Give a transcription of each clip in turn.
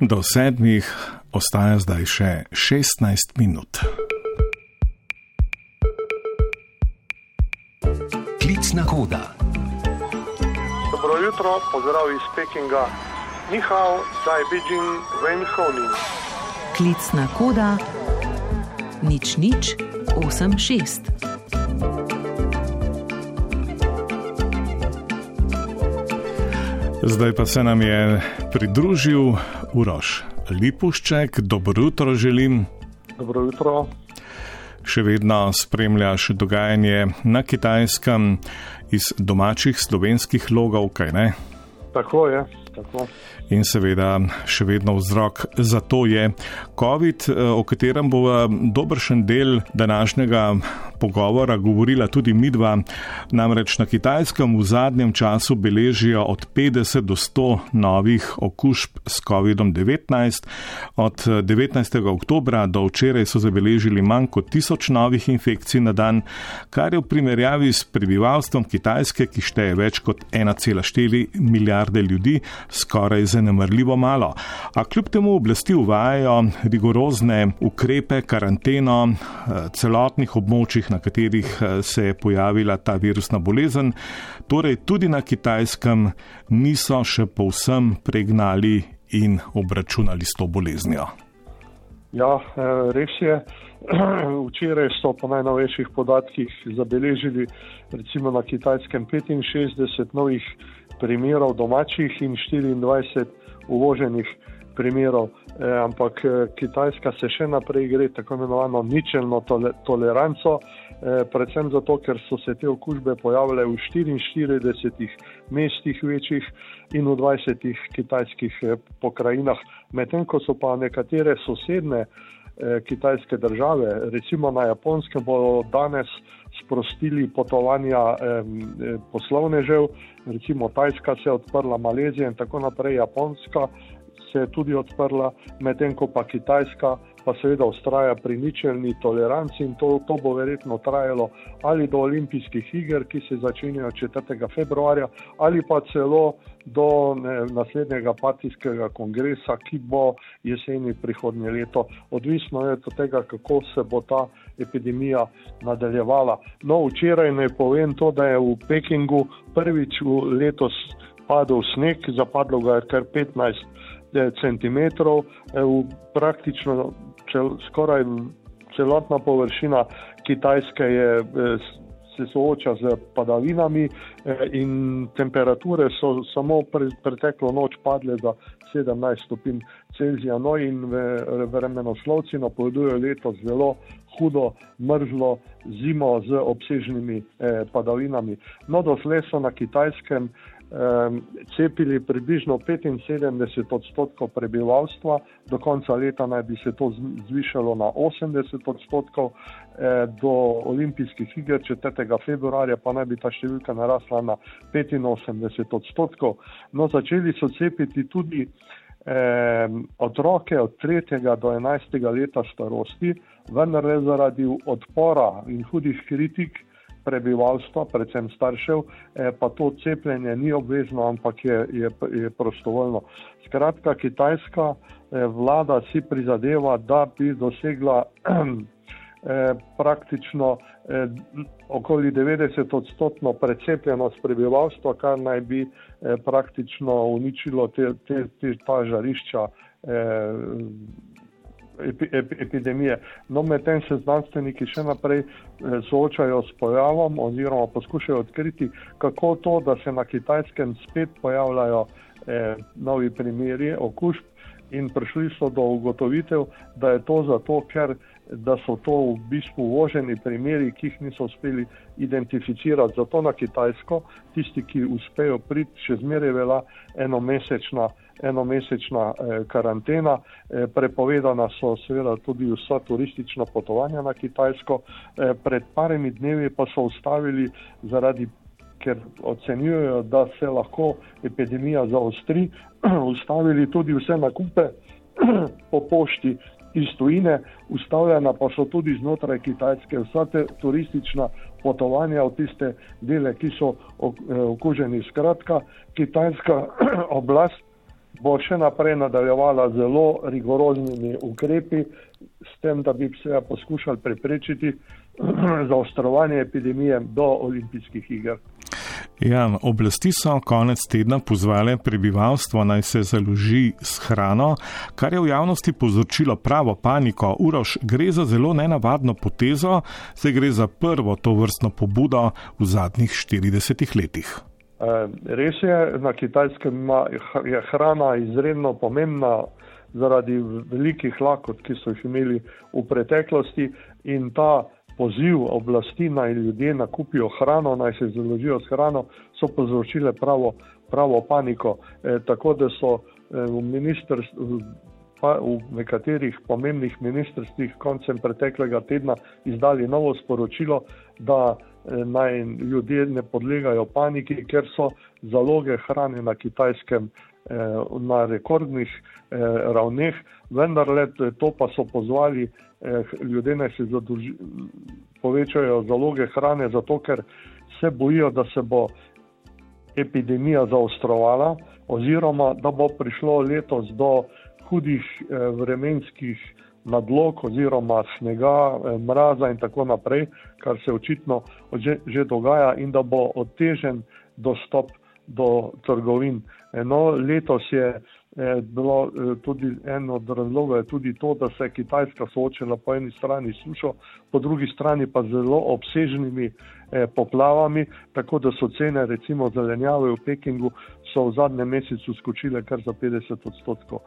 Do sedmih ostaja zdaj še 16 minut. Klicna koda. Dobro jutro, pozdrav iz Pekinga. Nihao, zdaj Beijing, Wen Honing. Klicna koda nič nič 86. Zdaj pa se nam je pridružil Uroš Lipušček. Dobro jutro želim. Dobro jutro. Še vedno spremljaš dogajanje na kitajskem iz domačih slovenskih logov, kaj ne? Tako je, tako. In seveda še vedno vzrok za to je COVID, o katerem bo dobršen del današnjega pogovora govorila tudi midva. Namreč na kitajskem v zadnjem času beležijo od 50 do 100 novih okužb s COVID-19. Od 19. oktobra do včeraj so zabeležili manj kot 1000 novih infekcij na dan, kar je v primerjavi s prebivalstvom Kitajske, ki šteje več kot 1,4 milijarde ljudi, skoraj zanemrljivo malo. A kljub temu oblasti uvajajo rigorozne ukrepe, karanteno celotnih območjih na katerih eh, se je pojavila ta virusna bolezen, torej tudi na kitajskem niso še povsem pregnali in obračunali s to boleznijo. Ja, eh, res je. Včeraj so po najnovejših podatkih zabeležili recimo na kitajskem 65 novih primerov domačih in 24 uvoženih primerov, eh, ampak Kitajska se še naprej gre tako imenovano ničelno tole, toleranco, Eh, predvsem zato, ker so se te okužbe pojavile v 44 mestih večjih in v 20 kitajskih eh, pokrajinah, medtem ko so pa nekatere sosedne eh, kitajske države, recimo na Japonskem, bodo danes sprostili potovanja poslovnežev, recimo Tajska se je odprla, Malezija in tako naprej, Japonska se je tudi odprla, medtem ko pa Kitajska pa seveda ustraja pri ničelni toleranci in to, to bo verjetno trajalo ali do olimpijskih iger, ki se začenjajo 4. februarja, ali pa celo do ne, naslednjega partijskega kongresa, ki bo jeseni prihodnje leto. Odvisno je od tega, kako se bo ta epidemija nadaljevala. No, včeraj naj povem to, da je v Pekingu prvič v letos padel sneg, zapadlo ga je kar 15 eh, cm, eh, praktično čel, skoraj celotna površina Kitajske je, eh, se sooča z padavinami eh, in temperature so samo pre, preteklo noč padle za 17 stopinj Celzija. No in vremenoslovci napovedujejo letos zelo hudo, mrzlo zimo z obsežnimi eh, padavinami. No, doslej so na Kitajskem cepili približno 75 odstotkov prebivalstva, do konca leta naj bi se to zvišalo na 80 odstotkov, eh, do olimpijskih iger 4. februarja pa naj bi ta številka narasla na 85 odstotkov. No, začeli so cepiti tudi eh, otroke od 3. do 11. leta starosti, vendar le zaradi odpora in hudih kritik prebivalstva, predvsem staršev, eh, pa to cepljenje ni obvezno, ampak je, je, je prostovoljno. Skratka, kitajska eh, vlada si prizadeva, da bi dosegla eh, praktično okoli 90 odstotno precepljenost prebivalstva, kar naj bi praktično uničilo te, te, te, ta žarišča epidemije. No, medtem se znanstveniki še naprej eh, soočajo s pojavom oziroma poskušajo odkriti, kako to, da se na kitajskem spet pojavljajo eh, novi primeri okužb in prišli so do ugotovitev, da je to zato, ker da so to v bistvu uvoženi primeri, ki jih niso uspeli identificirati. Zato na kitajsko tisti, ki uspejo priti, še zmeraj vela enomesečna enomesečna eh, karantena, eh, prepovedana so seveda tudi vsa turistična potovanja na Kitajsko. Eh, pred parimi dnevi pa so ustavili zaradi, ker ocenjujejo, da se lahko epidemija zaostri, ustavili tudi vse nakupe po pošti iz tujine, ustavljena pa so tudi znotraj Kitajske vsa te turistična potovanja v tiste dele, ki so okuženi. Skratka, kitajska oblast bo še naprej nadaljevala zelo rigoroznimi ukrepi, s tem, da bi se poskušali preprečiti zaostrovanje epidemije do olimpijskih iger. Ja, oblasti so konec tedna pozvale prebivalstvo naj se založi s hrano, kar je v javnosti povzročilo pravo paniko. Uroš, gre za zelo nenavadno potezo, se gre za prvo to vrstno pobudo v zadnjih 40 letih. Eh, res je, na kitajskem je hrana izredno pomembna zaradi velikih lakot, ki so jih imeli v preteklosti in ta poziv oblasti naj ljudje nakupijo hrano, naj se založijo s hrano, so povzročile pravo, pravo paniko. E, tako da so e, v, v nekaterih pomembnih ministrstvih koncem preteklega tedna izdali novo sporočilo, da naj ljudje ne podlegajo paniki, ker so zaloge hrane na kitajskem e, na rekordnih e, ravneh, vendar let to pa so pozvali eh, ljudje naj se zadolži, povečajo zaloge hrane, zato ker se bojijo, da se bo epidemija zaostrovala, oziroma da bo prišlo letos do hudih eh, vremenskih nadlog, oziroma snega, eh, mraza in tako naprej, kar se očitno že, že dogaja, in da bo otežen dostop do trgovin. No, letos je je bilo eh, tudi eno od razlogov, tudi to, da se je Kitajska soočila po eni strani s sušo, po drugi strani pa zelo obsežnimi eh, poplavami, tako da so cene recimo zelenjave v Pekingu so v zadnjem mesecu skočile kar za 50 odstotkov.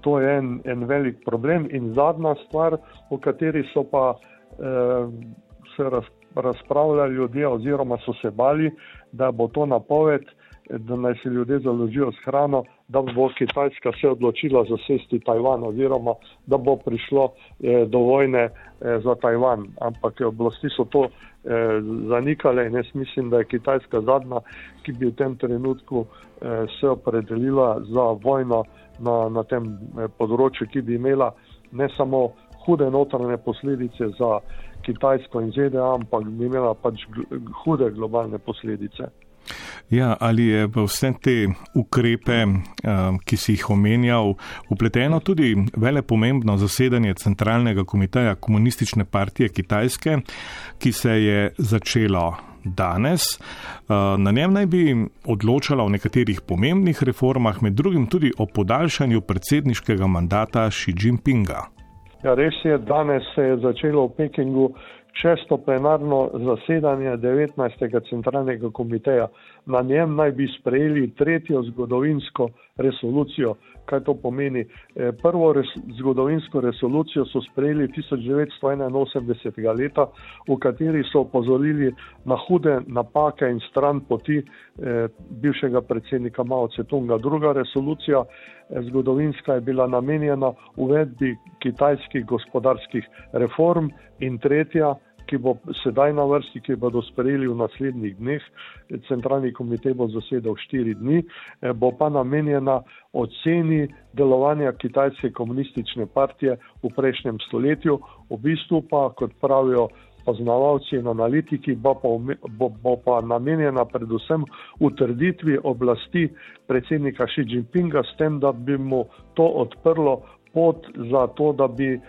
To je en, en velik problem in zadnja stvar, o kateri so pa eh, se razpravljali ljudje oziroma so se bali, da bo to napoved, da naj se ljudje založijo s hrano, da bo Kitajska se odločila zasesti Tajvan oziroma da bo prišlo eh, do vojne eh, za Tajvan. Ampak oblasti so to eh, zanikale in jaz mislim, da je Kitajska zadnja, ki bi v tem trenutku eh, se opredelila za vojno na, na tem eh, področju, ki bi imela ne samo hude notranje posledice za Kitajsko in ZDA, ampak bi imela pač hude globalne posledice. Ja, ali je v vse te ukrepe, um, ki si jih omenjal, upleteno tudi vele pomembno zasedanje Centralnega komiteja Komunistične partije Kitajske, ki se je začelo danes. Uh, na njem naj bi odločala o nekaterih pomembnih reformah, med drugim tudi o podaljšanju predsedniškega mandata Xi Jinpinga. Ja, res je, danes se je začelo v Pekingu šesto plenarno zasedanje 19. centralnega komiteja. Na njem naj bi sprejeli tretjo zgodovinsko resolucijo. Kaj to pomeni? Eh, prvo res, zgodovinsko resolucijo so sprejeli 1981. leta, v kateri so opozorili na hude napake in stran poti eh, bivšega predsednika Mao Tse-tunga. Druga resolucija eh, zgodovinska je bila namenjena uvedbi kitajskih gospodarskih reform in tretja ki bo sedaj na vrsti, ki bodo sprejeli v naslednjih dneh. Centralni komitej bo zasedal štiri dni, eh, bo pa namenjena oceni delovanja Kitajske komunistične partije v prejšnjem stoletju, v bistvu pa, kot pravijo poznavalci in analitiki, bo pa, bo, bo pa namenjena predvsem utrditvi oblasti predsednika Xi Jinpinga s tem, da bi mu to odprlo pot za to, da bi eh,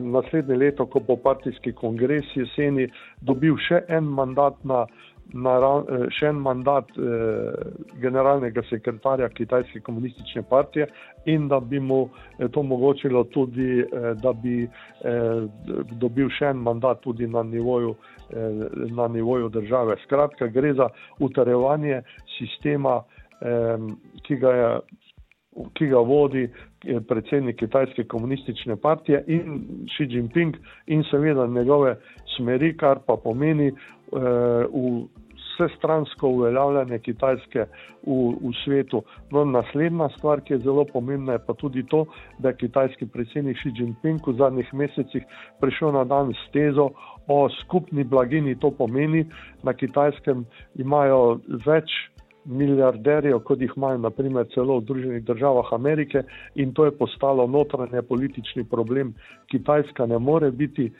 naslednje leto, ko bo partijski kongres jeseni, dobil še en mandat na. Na, eh, še en mandat eh, generalnega sekretarja Kitajske komunistične partije in da bi mu eh, to omogočilo tudi, eh, da bi eh, dobil še en mandat tudi na nivoju, eh, na nivoju države. Skratka, gre za utrjevanje sistema, eh, ki ga je ki ga vodi predsednik Kitajske komunistične partije in Xi Jinping in seveda njegove smeri, kar pa pomeni uh, vse stransko uveljavljanje Kitajske v, v svetu. No, naslednja stvar, ki je zelo pomembna, je pa tudi to, da je kitajski predsednik Xi Jinping v zadnjih mesecih prišel na dan s tezo o skupni blagini. To pomeni, na Kitajskem imajo več milijarderjev, kot jih imajo naprimer celo v Združenih državah Amerike in to je postalo notranje politični problem. Kitajska ne more biti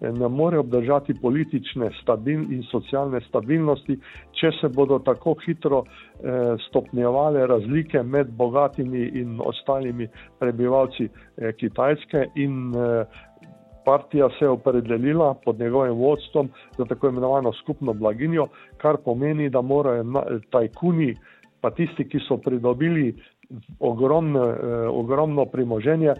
ne more obdržati politične stabil in socialne stabilnosti, če se bodo tako hitro eh, stopnjevale razlike med bogatimi in ostalimi prebivalci eh, Kitajske in eh, partija se je opredelila pod njegovim vodstvom za tako imenovano skupno blaginjo, kar pomeni, da morajo tajkuni, pa tisti, ki so pridobili ogromno, eh, ogromno premoženje,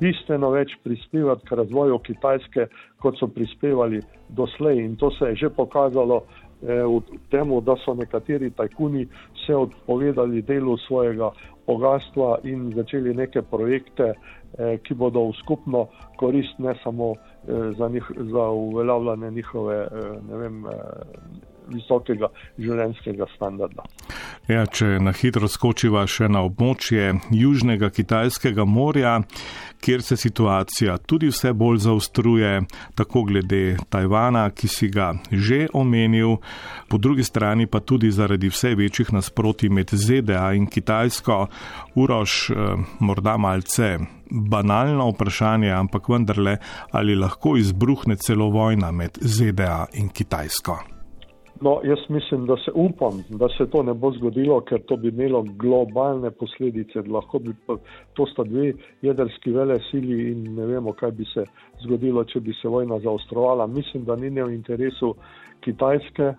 bistveno več prispevati k razvoju Kitajske, kot so prispevali doslej. In to se je že pokazalo v tem, da so nekateri tajkuni se odpovedali delu svojega bogatstva in začeli neke projekte, eh, ki bodo v skupno korist ne samo eh, za, njih, za uveljavljanje njihove eh, vem, eh, visokega življenjskega standarda. Ja, če na hitro skočiva še na območje Južnega Kitajskega morja, kjer se situacija tudi vse bolj zaostruje, tako glede Tajvana, ki si ga že omenil, po drugi strani pa tudi zaradi vse večjih nasproti med ZDA in Kitajsko, urož eh, morda malce. Banalno vprašanje, ampak vendarle, ali lahko izbruhne celo vojna med ZDA in Kitajsko? No, jaz mislim, da se upam, da se to ne bo zgodilo, ker to bi imelo globalne posledice. Lahko bi to sta dve jedrski vele sili in ne vemo, kaj bi se zgodilo, če bi se vojna zaostrovala. Mislim, da ni ne v interesu Kitajske,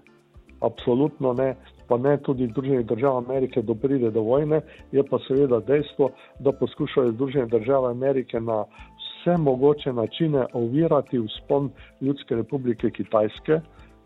absolutno ne, pa ne tudi Združenih držav Amerike, da pride do vojne. Je pa seveda dejstvo, da poskušajo Združene države Amerike na vse mogoče načine ovirati vzpon Ljudske republike Kitajske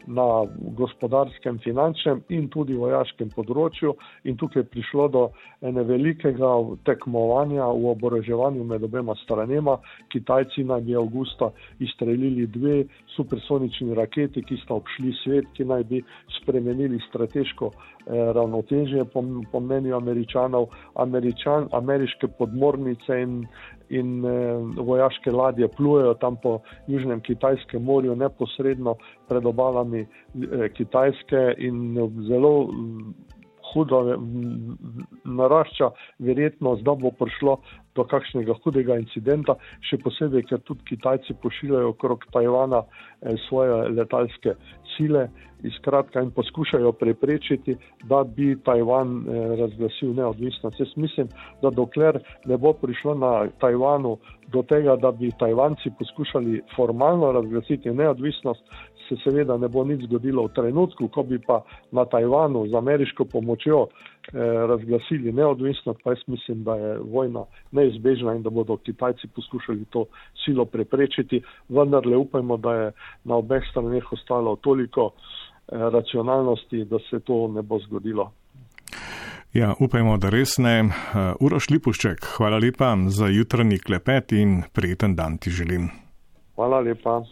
na gospodarskem, finančnem in tudi vojaškem področju. In tukaj je prišlo do ene velikega tekmovanja v oboroževanju med obema stranema. Kitajci naj bi avgusta izstrelili dve supersonični raketi, ki sta obšli svet, ki naj bi spremenili strateško eh, ravnotežje po, po mnenju američanov. Američan, ameriške podmornice in in eh, vojaške ladje plujejo tam po Južnem Kitajskem morju, neposredno pred obalami eh, Kitajske in zelo mm, hudo narašča verjetnost, da bo prišlo do kakšnega hudega incidenta, še posebej, ker tudi Kitajci pošiljajo okrog Tajvana eh, svoje letalske sile in poskušajo preprečiti, da bi Tajvan eh, razglasil neodvisnost. Jaz mislim, da dokler ne bo prišlo na Tajvanu do tega, da bi Tajvanci poskušali formalno razglasiti neodvisnost, se seveda ne bo nič zgodilo v trenutku, ko bi pa na Tajvanu z ameriško pomočjo eh, razglasili neodvisnost, pa jaz mislim, da je vojna neizbežna in da bodo Kitajci poskušali to silo preprečiti, vendar le upajmo, da je na obeh straneh ostalo toliko eh, racionalnosti, da se to ne bo zgodilo. Ja, upajmo, da res ne. Uh, Uroš Lipušček, hvala lepa za jutranji klepet in prijeten dan ti želim. Hvala lepa.